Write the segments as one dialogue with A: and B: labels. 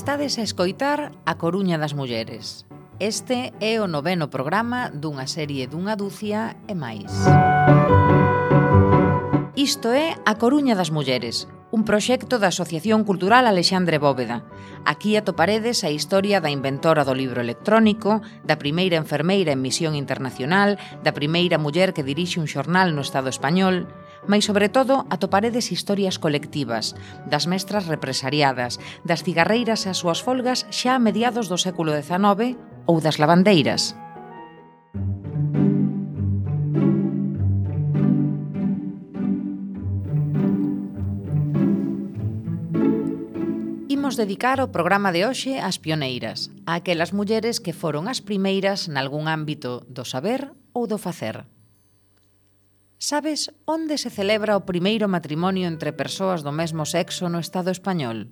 A: Estades a escoitar A Coruña das Mulleres. Este é o noveno programa dunha serie dunha dúcia e máis. Isto é A Coruña das Mulleres, un proxecto da Asociación Cultural Alexandre Bóveda. Aquí atoparedes a historia da inventora do libro electrónico, da primeira enfermeira en misión internacional, da primeira muller que dirixe un xornal no Estado español, Mais, sobre todo, atoparedes historias colectivas, das mestras represariadas, das cigarreiras e as súas folgas xa a mediados do século XIX ou das lavandeiras. imos dedicar o programa de hoxe ás pioneiras, a aquelas mulleres que foron as primeiras nalgún ámbito do saber ou do facer. Sabes onde se celebra o primeiro matrimonio entre persoas do mesmo sexo no Estado español?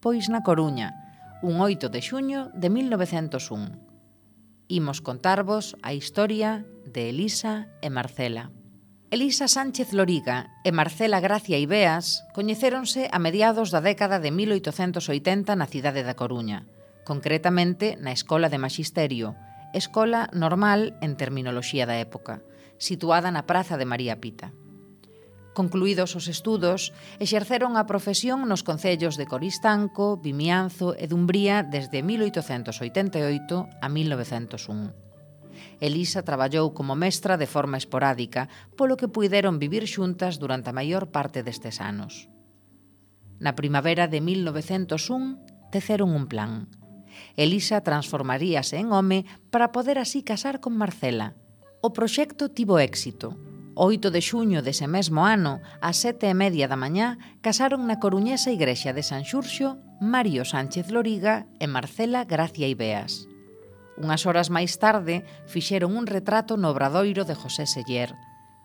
A: Pois na Coruña, un 8 de xuño de 1901. Imos contarvos a historia de Elisa e Marcela. Elisa Sánchez Loriga e Marcela Gracia Ibeas coñecéronse a mediados da década de 1880 na cidade da Coruña, concretamente na Escola de Magisterio, Escola Normal en Terminoloxía da Época, situada na Praza de María Pita. Concluídos os estudos, exerceron a profesión nos concellos de Coristanco, Vimianzo e Dumbría desde 1888 a 1901. Elisa traballou como mestra de forma esporádica, polo que puideron vivir xuntas durante a maior parte destes anos. Na primavera de 1901, teceron un plan. Elisa transformaríase en home para poder así casar con Marcela, O proxecto tivo éxito. O 8 de xuño dese mesmo ano, ás sete e media da mañá, casaron na coruñesa igrexa de San Xurxo Mario Sánchez Loriga e Marcela Gracia Ibeas. Unhas horas máis tarde, fixeron un retrato no obradoiro de José Seller.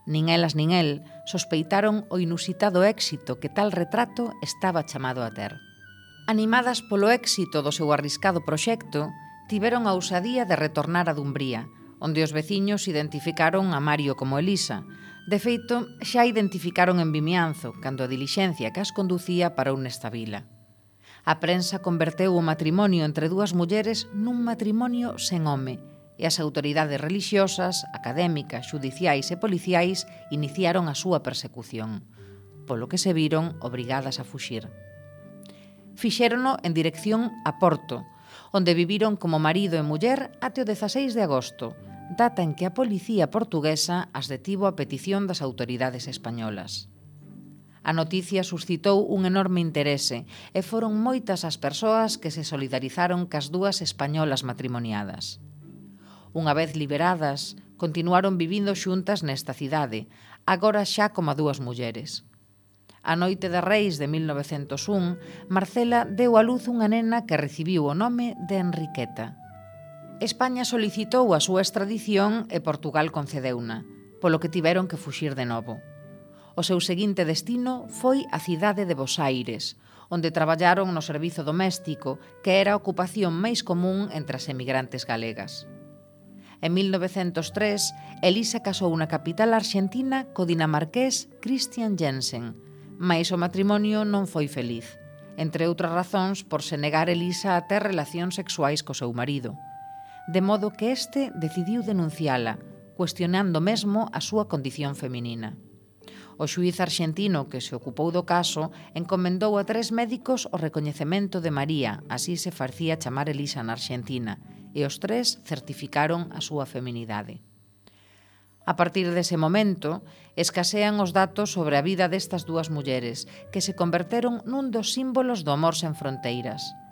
A: Nin elas nin el sospeitaron o inusitado éxito que tal retrato estaba chamado a ter. Animadas polo éxito do seu arriscado proxecto, tiveron a ousadía de retornar a Dumbría, onde os veciños identificaron a Mario como Elisa. De feito, xa identificaron en Vimianzo, cando a dilixencia que as conducía parou nesta vila. A prensa converteu o matrimonio entre dúas mulleres nun matrimonio sen home, e as autoridades religiosas, académicas, judiciais e policiais iniciaron a súa persecución, polo que se viron obrigadas a fuxir. Fixérono en dirección a Porto, onde viviron como marido e muller até o 16 de agosto, data en que a policía portuguesa as detivo a petición das autoridades españolas. A noticia suscitou un enorme interese e foron moitas as persoas que se solidarizaron cas dúas españolas matrimoniadas. Unha vez liberadas, continuaron vivindo xuntas nesta cidade, agora xa como dúas mulleres. A noite de Reis de 1901, Marcela deu a luz unha nena que recibiu o nome de Enriqueta. España solicitou a súa extradición e Portugal concedeuna, polo que tiveron que fuxir de novo. O seu seguinte destino foi a cidade de Bos Aires, onde traballaron no servizo doméstico, que era a ocupación máis común entre as emigrantes galegas. En 1903, Elisa casou na capital argentina co dinamarqués Christian Jensen, mais o matrimonio non foi feliz, entre outras razóns por se negar Elisa a ter relacións sexuais co seu marido de modo que este decidiu denunciala, cuestionando mesmo a súa condición feminina. O xuiz arxentino que se ocupou do caso encomendou a tres médicos o recoñecemento de María, así se farcía chamar Elisa na Arxentina, e os tres certificaron a súa feminidade. A partir dese momento, escasean os datos sobre a vida destas dúas mulleres, que se converteron nun dos símbolos do amor sen fronteiras –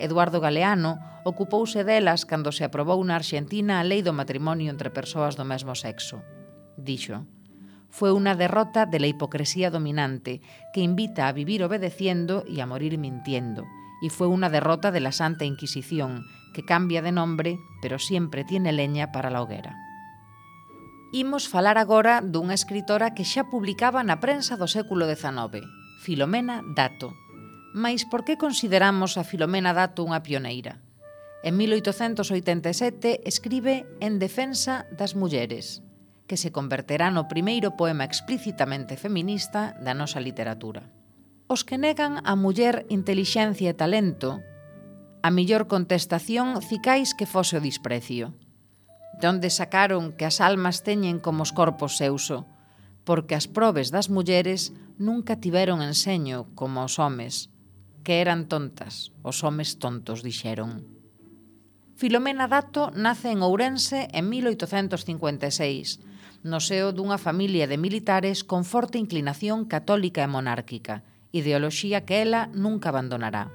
A: Eduardo Galeano ocupouse delas cando se aprobou na Arxentina a lei do matrimonio entre persoas do mesmo sexo. Dixo, foi unha derrota de la hipocresía dominante que invita a vivir obedeciendo e a morir mintiendo, e foi unha derrota de la Santa Inquisición, que cambia de nombre, pero siempre tiene leña para la hoguera. Imos falar agora dunha escritora que xa publicaba na prensa do século XIX, Filomena Dato, Mais por que consideramos a Filomena Dato unha pioneira? En 1887 escribe En defensa das mulleres, que se converterá no primeiro poema explícitamente feminista da nosa literatura. Os que negan a muller intelixencia e talento, a millor contestación cicais que fose o desprecio. Donde sacaron que as almas teñen como os corpos seuso, porque as probes das mulleres nunca tiveron enseño como os homes, que eran tontas, os homes tontos dixeron. Filomena Dato nace en Ourense en 1856, no seo dunha familia de militares con forte inclinación católica e monárquica, ideoloxía que ela nunca abandonará.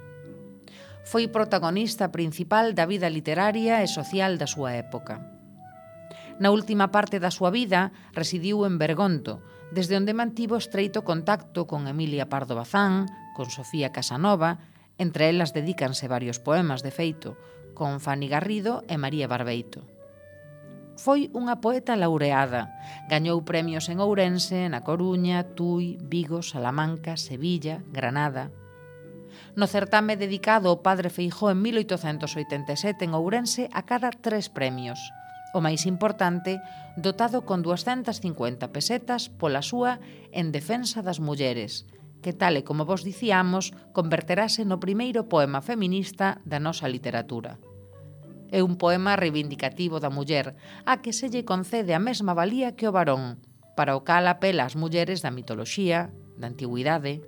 A: Foi protagonista principal da vida literaria e social da súa época. Na última parte da súa vida residiu en Bergonto, desde onde mantivo estreito contacto con Emilia Pardo Bazán, con Sofía Casanova, entre elas dedícanse varios poemas de feito, con Fanny Garrido e María Barbeito. Foi unha poeta laureada. Gañou premios en Ourense, na Coruña, Tui, Vigo, Salamanca, Sevilla, Granada. No certame dedicado ao padre Feijó en 1887 en Ourense a cada tres premios. O máis importante, dotado con 250 pesetas pola súa en defensa das mulleres, que tal e como vos dicíamos, converterase no primeiro poema feminista da nosa literatura. É un poema reivindicativo da muller, a que se lle concede a mesma valía que o varón, para o cal apela as mulleres da mitoloxía, da antigüidade.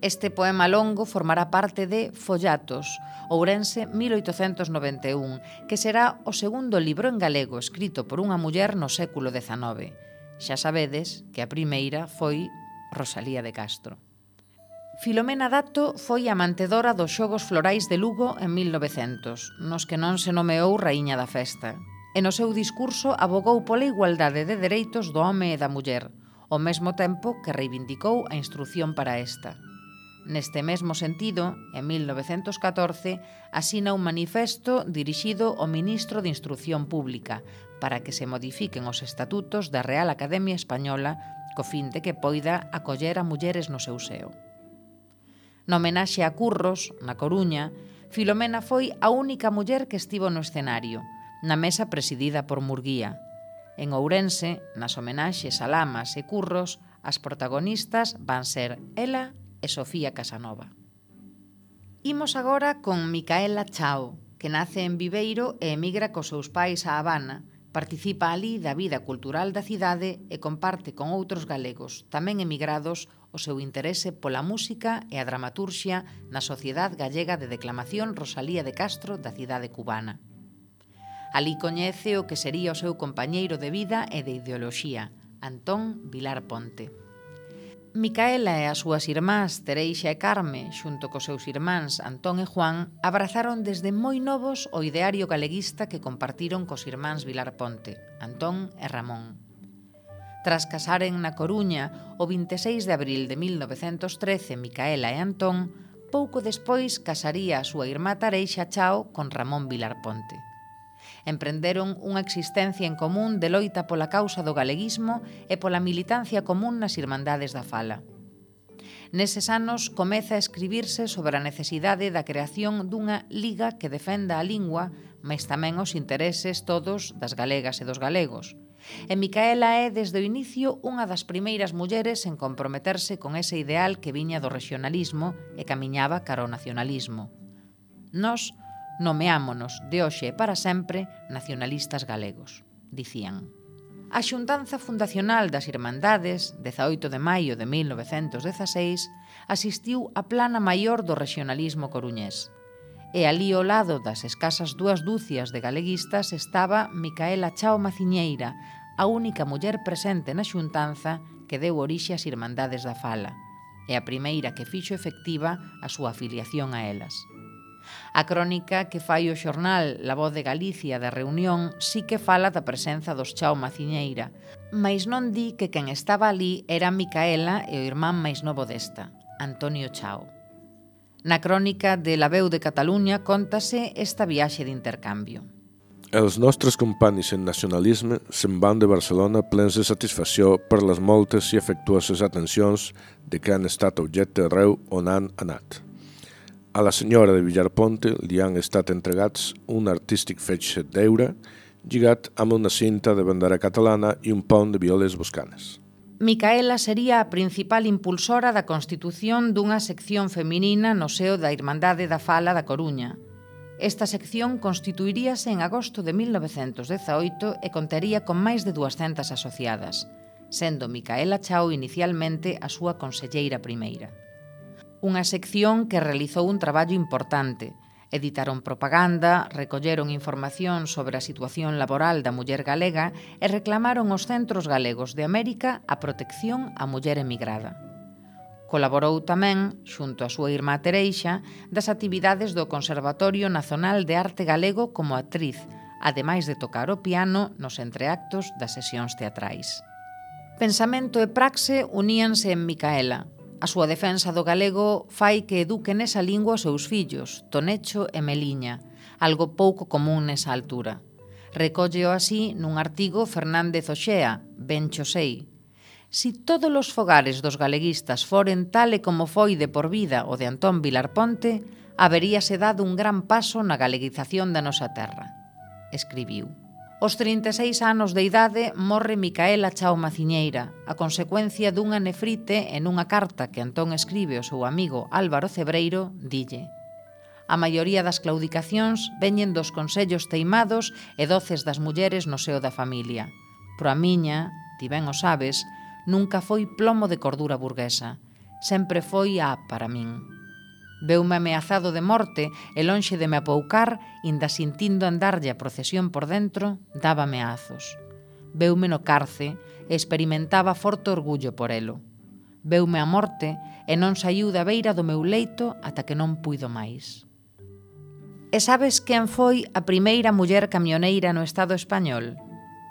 A: Este poema longo formará parte de Follatos, Ourense 1891, que será o segundo libro en galego escrito por unha muller no século XIX. Xa sabedes que a primeira foi Rosalía de Castro. Filomena Dato foi a mantedora dos Xogos Florais de Lugo en 1900, nos que non se nomeou raíña da festa. E no seu discurso abogou pola igualdade de dereitos do home e da muller, ao mesmo tempo que reivindicou a instrución para esta. Neste mesmo sentido, en 1914, asina un manifesto dirixido ao ministro de Instrucción Pública para que se modifiquen os estatutos da Real Academia Española co fin de que poida acoller a mulleres no seu seo. Na homenaxe a Curros, na Coruña, Filomena foi a única muller que estivo no escenario, na mesa presidida por Murguía. En Ourense, nas homenaxes a Lamas e Curros, as protagonistas van ser ela e Sofía Casanova. Imos agora con Micaela Chao, que nace en Viveiro e emigra cos seus pais a Habana, Participa ali da vida cultural da cidade e comparte con outros galegos, tamén emigrados, o seu interese pola música e a dramaturxia na Sociedade Gallega de Declamación Rosalía de Castro da cidade cubana. Ali coñece o que sería o seu compañeiro de vida e de ideoloxía, Antón Vilar Ponte. Micaela e as súas irmás Tereixa e Carme, xunto cos seus irmáns Antón e Juan, abrazaron desde moi novos o ideario galeguista que compartiron cos irmáns Vilar Ponte, Antón e Ramón. Tras casaren na Coruña o 26 de abril de 1913 Micaela e Antón, pouco despois casaría a súa irmá Tareixa Chao con Ramón Vilar Ponte emprenderon unha existencia en común de loita pola causa do galeguismo e pola militancia común nas Irmandades da Fala. Neses anos comeza a escribirse sobre a necesidade da creación dunha liga que defenda a lingua, mas tamén os intereses todos das galegas e dos galegos. E Micaela é desde o inicio unha das primeiras mulleres en comprometerse con ese ideal que viña do regionalismo e camiñaba cara ao nacionalismo. Nos, nomeámonos de hoxe e para sempre nacionalistas galegos, dicían. A xuntanza fundacional das Irmandades, 18 de maio de 1916, asistiu á plana maior do regionalismo coruñés. E ali ao lado das escasas dúas dúcias de galeguistas estaba Micaela Chao Maciñeira, a única muller presente na xuntanza que deu orixe ás Irmandades da Fala, e a primeira que fixo efectiva a súa afiliación a elas. A crónica que fai o xornal La Voz de Galicia da reunión sí que fala da presenza dos Chao Maciñeira, mas non di que quen estaba ali era Micaela e o irmán máis novo desta, Antonio Chao. Na crónica de La Veu de Cataluña contase esta viaxe de intercambio.
B: Els nostres companys en nacionalisme se'n van de Barcelona plens de satisfacció per les moltes i afectuoses atencions de què han estat objecte arreu on han anat. A la senyora de Villarponte li han estat entregats un artístic fetge d'eure lligat amb una cinta de bandera catalana i un pont de violes boscanes.
A: Micaela sería a principal impulsora da constitución dunha sección feminina no seo da Irmandade da Fala da Coruña. Esta sección constituiríase en agosto de 1918 e contaría con máis de 200 asociadas, sendo Micaela Chao inicialmente a súa conselleira primeira unha sección que realizou un traballo importante. Editaron propaganda, recolleron información sobre a situación laboral da muller galega e reclamaron os centros galegos de América a protección á muller emigrada. Colaborou tamén, xunto á súa irmá Tereixa, das actividades do Conservatorio Nacional de Arte Galego como actriz, ademais de tocar o piano nos entreactos das sesións teatrais. Pensamento e praxe uníanse en Micaela, A súa defensa do galego fai que eduquen esa lingua aos seus fillos, Tonecho e Meliña, algo pouco común nesa altura. Recólleo así nun artigo Fernández Oxea, Bencho 6, si todos os fogares dos galeguistas foren tal e como foi de por vida o de Antón Vilar Ponte, haberíase dado un gran paso na galeguización da nosa terra, escribiu. Os 36 anos de idade morre Micaela Chao Maciñeira, a consecuencia dunha nefrite en unha carta que Antón escribe ao seu amigo Álvaro Cebreiro, dille A maioría das claudicacións veñen dos consellos teimados e doces das mulleres no seo da familia. Pro a miña, ti ben o sabes, nunca foi plomo de cordura burguesa. Sempre foi a para min. Veume ameazado de morte e lonxe de me apoucar, inda sintindo andarlle a procesión por dentro, daba ameazos. Veume no carce e experimentaba forte orgullo por elo. Veume a morte e non saiu da beira do meu leito ata que non puido máis. E sabes quen foi a primeira muller camioneira no Estado español?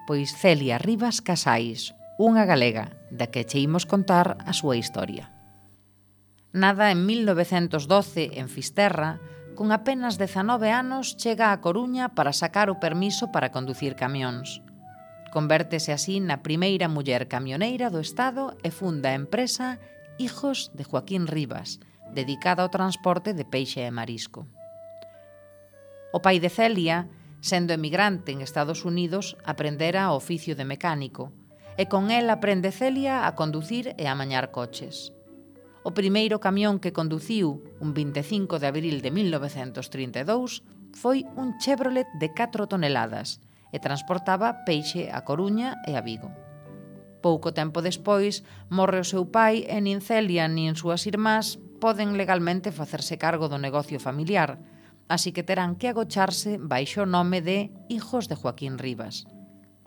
A: Pois Celia Rivas Casais, unha galega, da que che imos contar a súa historia. Nada en 1912 en Fisterra, con apenas 19 anos chega a Coruña para sacar o permiso para conducir camións. Convértese así na primeira muller camioneira do Estado e funda a empresa Hijos de Joaquín Rivas, dedicada ao transporte de peixe e marisco. O pai de Celia, sendo emigrante en Estados Unidos, aprendera o oficio de mecánico, e con el aprende Celia a conducir e a mañar coches o primeiro camión que conduciu un 25 de abril de 1932 foi un Chevrolet de 4 toneladas e transportaba peixe a Coruña e a Vigo. Pouco tempo despois, morre o seu pai e nin Celia nin súas irmás poden legalmente facerse cargo do negocio familiar, así que terán que agocharse baixo o nome de Hijos de Joaquín Rivas.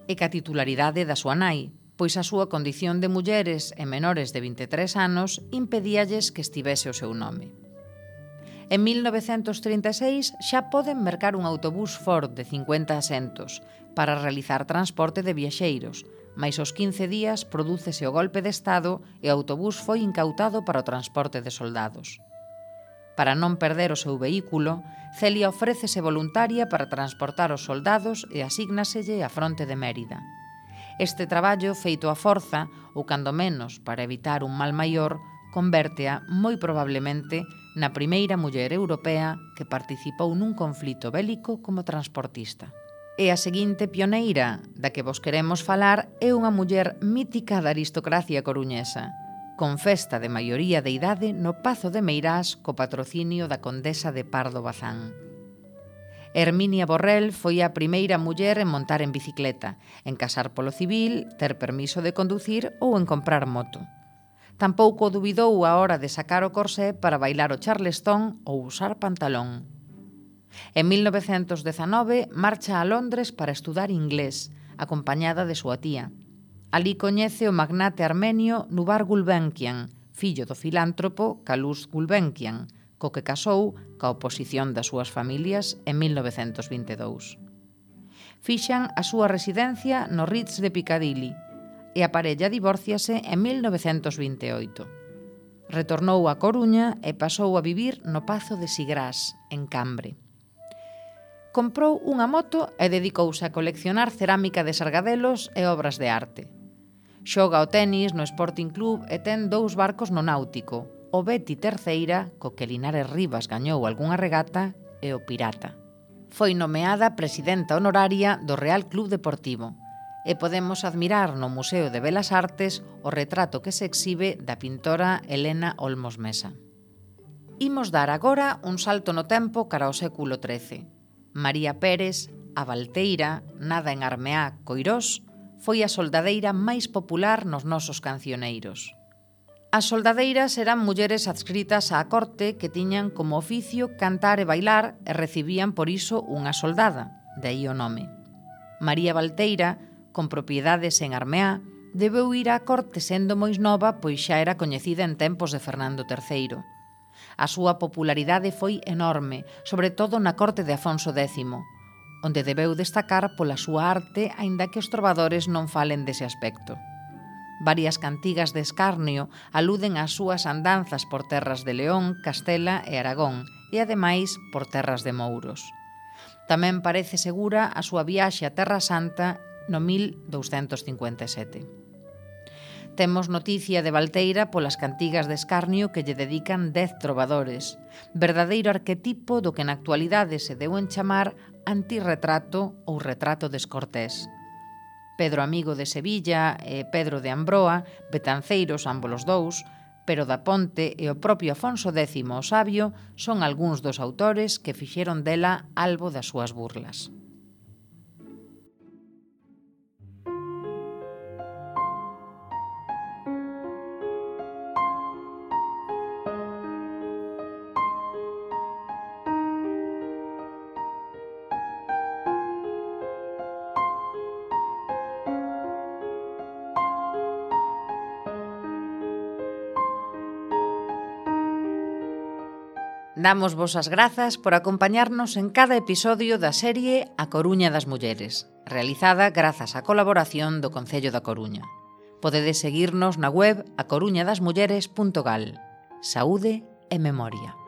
A: E ca titularidade da súa nai, pois a súa condición de mulleres e menores de 23 anos impedíalles que estivese o seu nome. En 1936 xa poden mercar un autobús Ford de 50 asentos para realizar transporte de viaxeiros, mais aos 15 días prodúcese o golpe de Estado e o autobús foi incautado para o transporte de soldados. Para non perder o seu vehículo, Celia ofrécese voluntaria para transportar os soldados e asignaselle a fronte de Mérida. Este traballo feito a forza, ou cando menos para evitar un mal maior, convértea moi probablemente na primeira muller europea que participou nun conflito bélico como transportista. E a seguinte pioneira da que vos queremos falar é unha muller mítica da aristocracia coruñesa, con festa de maioría de idade no Pazo de Meirás co patrocinio da Condesa de Pardo Bazán. Herminia Borrell foi a primeira muller en montar en bicicleta, en casar polo civil, ter permiso de conducir ou en comprar moto. Tampouco dubidou a hora de sacar o corsé para bailar o charleston ou usar pantalón. En 1919 marcha a Londres para estudar inglés, acompañada de súa tía. Alí coñece o magnate armenio Nubar Gulbenkian, fillo do filántropo Kalus Gulbenkian, co que casou ca oposición das súas familias en 1922. Fixan a súa residencia no Ritz de Piccadilly e a parella divórciase en 1928 retornou a Coruña e pasou a vivir no Pazo de Sigrás, en Cambre. Comprou unha moto e dedicouse a coleccionar cerámica de sargadelos e obras de arte. Xoga o tenis no Sporting Club e ten dous barcos no náutico, o Betty terceira, co que Linares Rivas gañou algunha regata, e o Pirata. Foi nomeada presidenta honoraria do Real Club Deportivo e podemos admirar no Museo de Belas Artes o retrato que se exhibe da pintora Elena Olmos Mesa. Imos dar agora un salto no tempo cara ao século XIII. María Pérez, a Valteira, nada en Armeá, Coirós, foi a soldadeira máis popular nos nosos cancioneiros. As soldadeiras eran mulleres adscritas á corte que tiñan como oficio cantar e bailar e recibían por iso unha soldada, de aí o nome. María Valteira, con propiedades en Armeá, debeu ir á corte sendo moi nova pois xa era coñecida en tempos de Fernando III. A súa popularidade foi enorme, sobre todo na corte de Afonso X, onde debeu destacar pola súa arte aínda que os trovadores non falen dese aspecto. Varias cantigas de escarnio aluden ás súas andanzas por terras de León, Castela e Aragón, e ademais por terras de Mouros. Tamén parece segura a súa viaxe a Terra Santa no 1257. Temos noticia de Valteira polas cantigas de escarnio que lle dedican dez trovadores, verdadeiro arquetipo do que na actualidade se deu en chamar antirretrato ou retrato descortés. Pedro Amigo de Sevilla e Pedro de Ambroa, Betanceiros ambos dous, pero da Ponte e o propio Afonso X o Sabio son algúns dos autores que fixeron dela albo das súas burlas. Damos vos as grazas por acompañarnos en cada episodio da serie A Coruña das Mulleres, realizada grazas á colaboración do Concello da Coruña. Podedes seguirnos na web acoruñadasmulleres.gal. Saúde e memoria.